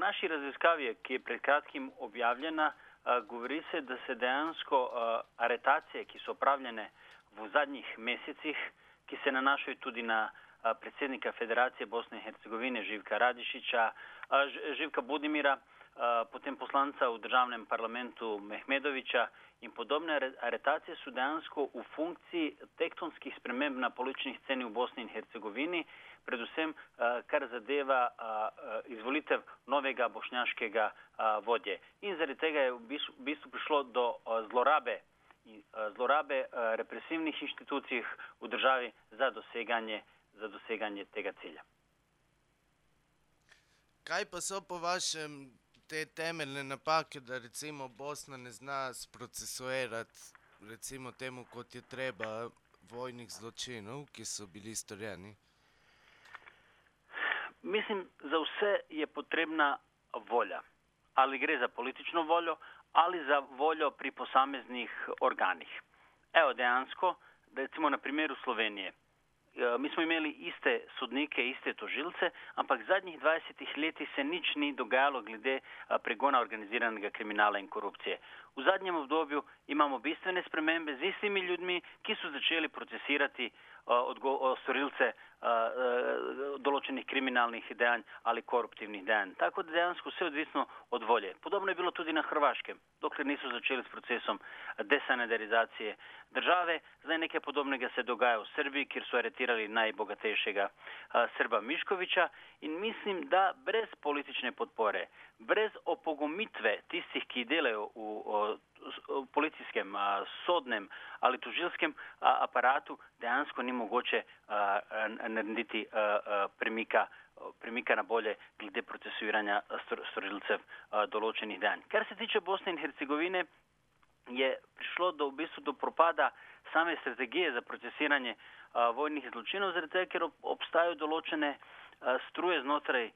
naši raziskavi, ki je pred kratkim objavljena, govori se, da se dejansko aretacije, ki so opravljene v zadnjih mesecih, ki se nanašajo tudi na predsednika Federacije Bosne in Hercegovine Živka Radišiča, Živka Budimira, potem poslanca v državnem parlamentu Mehmedoviča in podobne aretacije so dejansko v funkciji tektonskih sprememb na politični sceni v Bosni in Hercegovini, predvsem kar zadeva izvolitev novega bošnjaškega vodje. In zaradi tega je v bistvu prišlo do zlorabe, zlorabe represivnih inštitucij v državi za doseganje za doseganje tega cilja. Kaj pa so po vašem te temeljne napake, da recimo Bosna ne zna sprocesuirati recimo temu, kot je treba, vojnih zločinov, ki so bili storjeni? Mislim, za vse je potrebna volja. Ali gre za politično voljo ali za voljo pri posameznih organih. Evo dejansko, recimo na primeru Slovenije. Eh, mi smo imeli iste sodnike, iste tožilce, ampak zadnjih 20 letih se nič ni dogajalo glede eh, pregona organiziranega kriminala in korupcije. V zadnjem obdobju imamo bistvene spremembe z istimi ljudmi, ki so začeli procesirati uh, storilce uh, določenih kriminalnih dejanj ali koruptivnih dejanj. Tako da dejansko vse odvisno od volje. Podobno je bilo tudi na Hrvaškem, dokler niso začeli s procesom desanitarizacije države. Zdaj nekaj podobnega se dogaja v Srbiji, kjer so aretirali najbogatejšega Srba Miškoviča in mislim, da brez politične podpore, brez opogomitve tistih, ki delajo v policijskem, sodnem ali tožilskem aparatu, dejansko ni mogoče narediti premika, premika na bolje glede procesuiranja storilcev določenih dejanj. Kar se tiče Bosne in Hercegovine, je prišlo do, v bistvu do propada same strategije za procesiranje vojnih zločinov, zaradi tega, ker obstajajo določene struje znotraj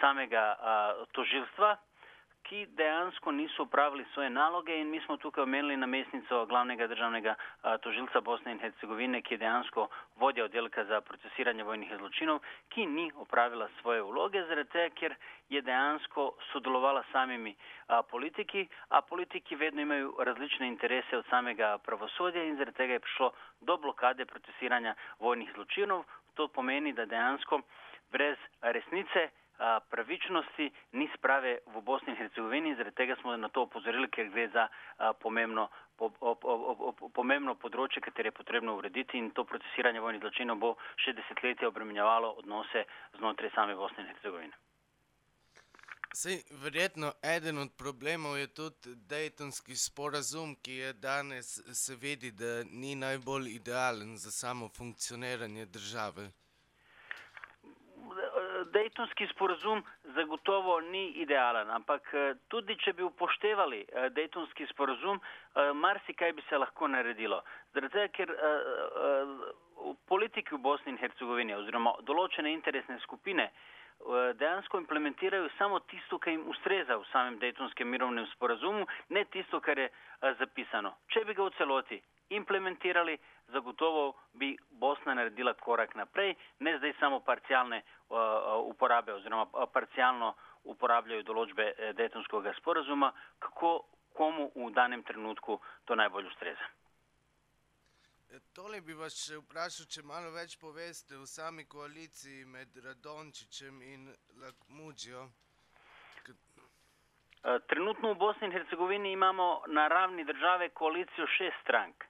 samega tožilstva, ki dejansko niso upravili svoje naloge in mi smo tukaj omenili namestnico glavnega državnega tožilca Bosne in Hercegovine, ki je dejansko vodja oddelka za procesiranje vojnih zločinov, ki ni upravila svoje vloge, zaradi tega, ker je dejansko sodelovala s samimi a, politiki, a politiki vedno imajo različne interese od samega pravosodja in zaradi tega je prišlo do blokade procesiranja vojnih zločinov. To pomeni, da dejansko brez resnice, pravičnosti ni sprave v Bosni in Hercegovini, zaradi tega smo na to opozorili, ker gre za pomembno, po, po, po, po, pomembno področje, katero je potrebno urediti in to procesiranje vojnih zločinov bo še desetletje obremenjevalo odnose znotraj same Bosne in Hercegovine. Sej, verjetno eden od problemov je tudi Daytonski sporazum, ki je danes se vidi, da ni najbolj idealen za samo funkcioniranje države. Dejtonski sporazum zagotovo ni idealen, ampak eh, tudi če bi upoštevali eh, Dejtonski sporazum, eh, marsikaj bi se lahko naredilo. Zaradi tega, ker politiki v Bosni in Hercegovini oziroma določene interesne skupine dejansko implementirajo samo tisto, kar jim ustreza v samem Dejtonskem mirovnem sporazumu, ne tisto, kar je zapisano. Če bi ga v celoti implementirali, zagotovo bi Bosna naredila korak naprej, ne zdaj samo parcialne uh, uporabe oziroma parcialno uporabljajo določbe eh, Daytonskega sporazuma, kako komu v danem trenutku to najbolj ustreza. E, tole bi vas vprašal, če malo več poveste o sami koaliciji med Radončićem in Lakmudžijo. Trenutno v Bosni in Hercegovini imamo na ravni države koalicijo šest strank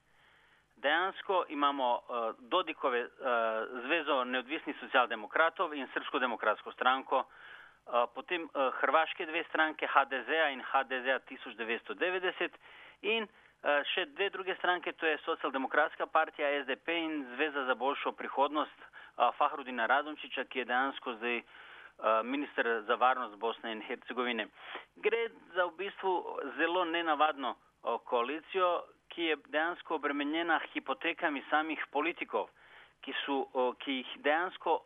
dejansko imamo uh, Dodikove uh, zvezo neodvisnih socialdemokratov in Srpsko demokratsko stranko, uh, potem uh, Hrvaške dve stranke HDZ-a in HDZ-a 1990 in uh, še dve druge stranke, to je Socialdemokratska partija SDP in Zveza za boljšo prihodnost uh, Fahrudina Radončiča, ki je dejansko zdaj minister za varnost Bosne in Hercegovine. Gre za v bistvu zelo nenavadno koalicijo, ki je dejansko obremenjena hipotekami samih politikov, ki, so, ki jih dejansko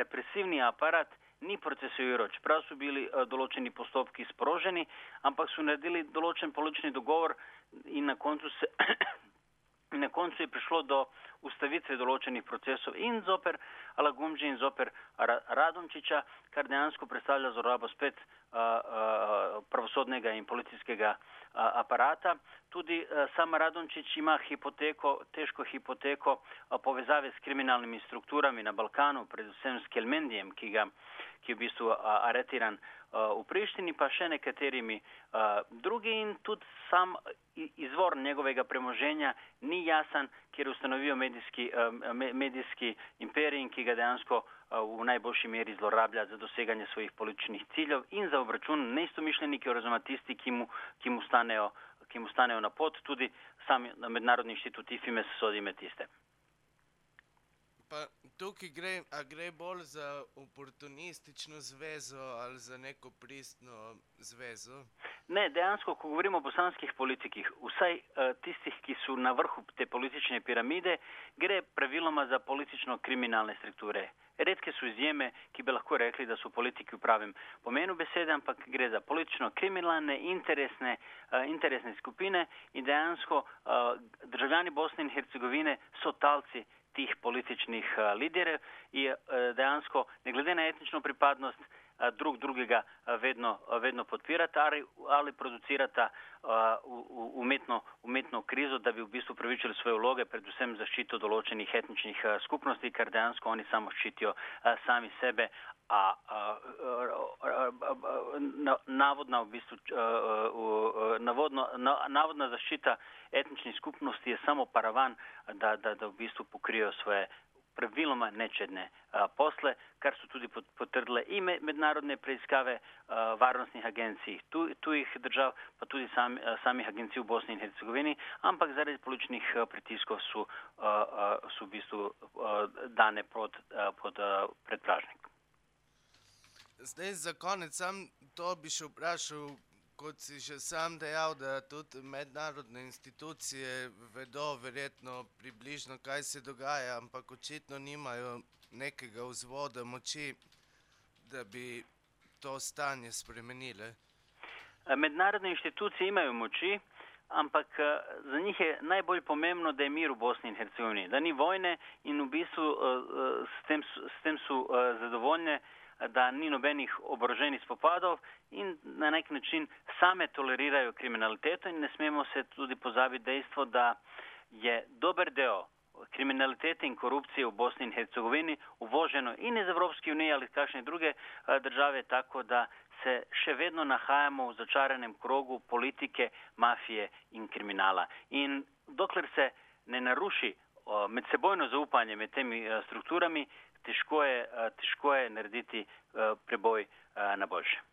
represivni aparat ni procesuiral, čeprav so bili določeni postopki sproženi, ampak so naredili določen politični dogovor in na koncu, se, na koncu je prišlo do ustavitve določenih procesov in zoper Alagumži in zoper Radončiča, kar dejansko predstavlja zlorabo spet pravosodnega in policijskega aparata. Tudi sam Radončič ima hipoteko, težko hipoteko povezave s kriminalnimi strukturami na Balkanu, predvsem s Kelmendijem, ki, ga, ki je v bistvu aretiran v Prištini, pa še nekaterimi drugi in tudi sam izvor njegovega premoženja ni jasen, ker ustanovijo medijski, medijski imperij, ki ga dejansko v najboljši meri zlorablja za doseganje svojih političnih ciljev in za obračun neistomišljeniki oziroma tisti, ki mu, ki mu stanejo ki mu stanejo na pot, tudi sami mednarodni inštitut IFIMES sodi med tiste. Pa tukaj gre, a gre bolj za oportunistično zvezo ali za neko pristno zvezo? Ne, dejansko, ko govorimo o bosanskih politikih, vsaj uh, tistih, ki so na vrhu te politične piramide, gre praviloma za politično-kriminalne strukture. Redke so izjeme, ki bi lahko rekli, da so politiki v pravem pomenu besede, ampak gre za politično-kriminalne interesne, uh, interesne skupine in dejansko uh, državljani Bosne in Hercegovine so talci tih političnih uh, liderjev in uh, dejansko, ne glede na etnično pripadnost, uh, drug drugega vedno, vedno podpirata ali, ali producirata uh, umetno, umetno krizo, da bi v bistvu pravičili svoje vloge, predvsem zaščito določenih etničnih skupnosti, ker dejansko oni samo ščitijo uh, sami sebe. A, a, a, a, a, navodna, v bistvu, a, a, navodno, na, navodna zaščita etničnih skupnosti je samo paravan, da, da, da v bistvu pokrijo svoje praviloma nečedne a, posle, kar so tudi potrdile i mednarodne preiskave a, varnostnih agencij tu, tujih držav, pa tudi sam, a, samih agencij v Bosni in Hercegovini, ampak zaradi političnih pritiskov so, a, a, so v bistvu a, dane pod, a, pod a, predpražnik. Zdaj za konec sam to bi še vprašal, kot si že sam dejal, da tudi mednarodne institucije vedo verjetno približno, kaj se dogaja, ampak očitno nimajo nekega vzvoda moči, da bi to stanje spremenile. Mednarodne institucije imajo moči, ampak za njih je najbolj pomembno, da je mir v Bosni in Hercegovini, da ni vojne in v bistvu s tem, s tem so zadovoljne da ni nobenih oboroženih spopadov in na nek način same tolerirajo kriminaliteto in ne smemo se tudi pozabiti dejstvo, da je dober del kriminalitete in korupcije v Bosni in Hercegovini uvoženo in iz Evropske unije ali kakšne druge države, tako da se še vedno nahajamo v začaranem krogu politike, mafije in kriminala. In dokler se ne naruši medsebojno zaupanje med temi strukturami, težko je, težko je narediti preboj na boljše.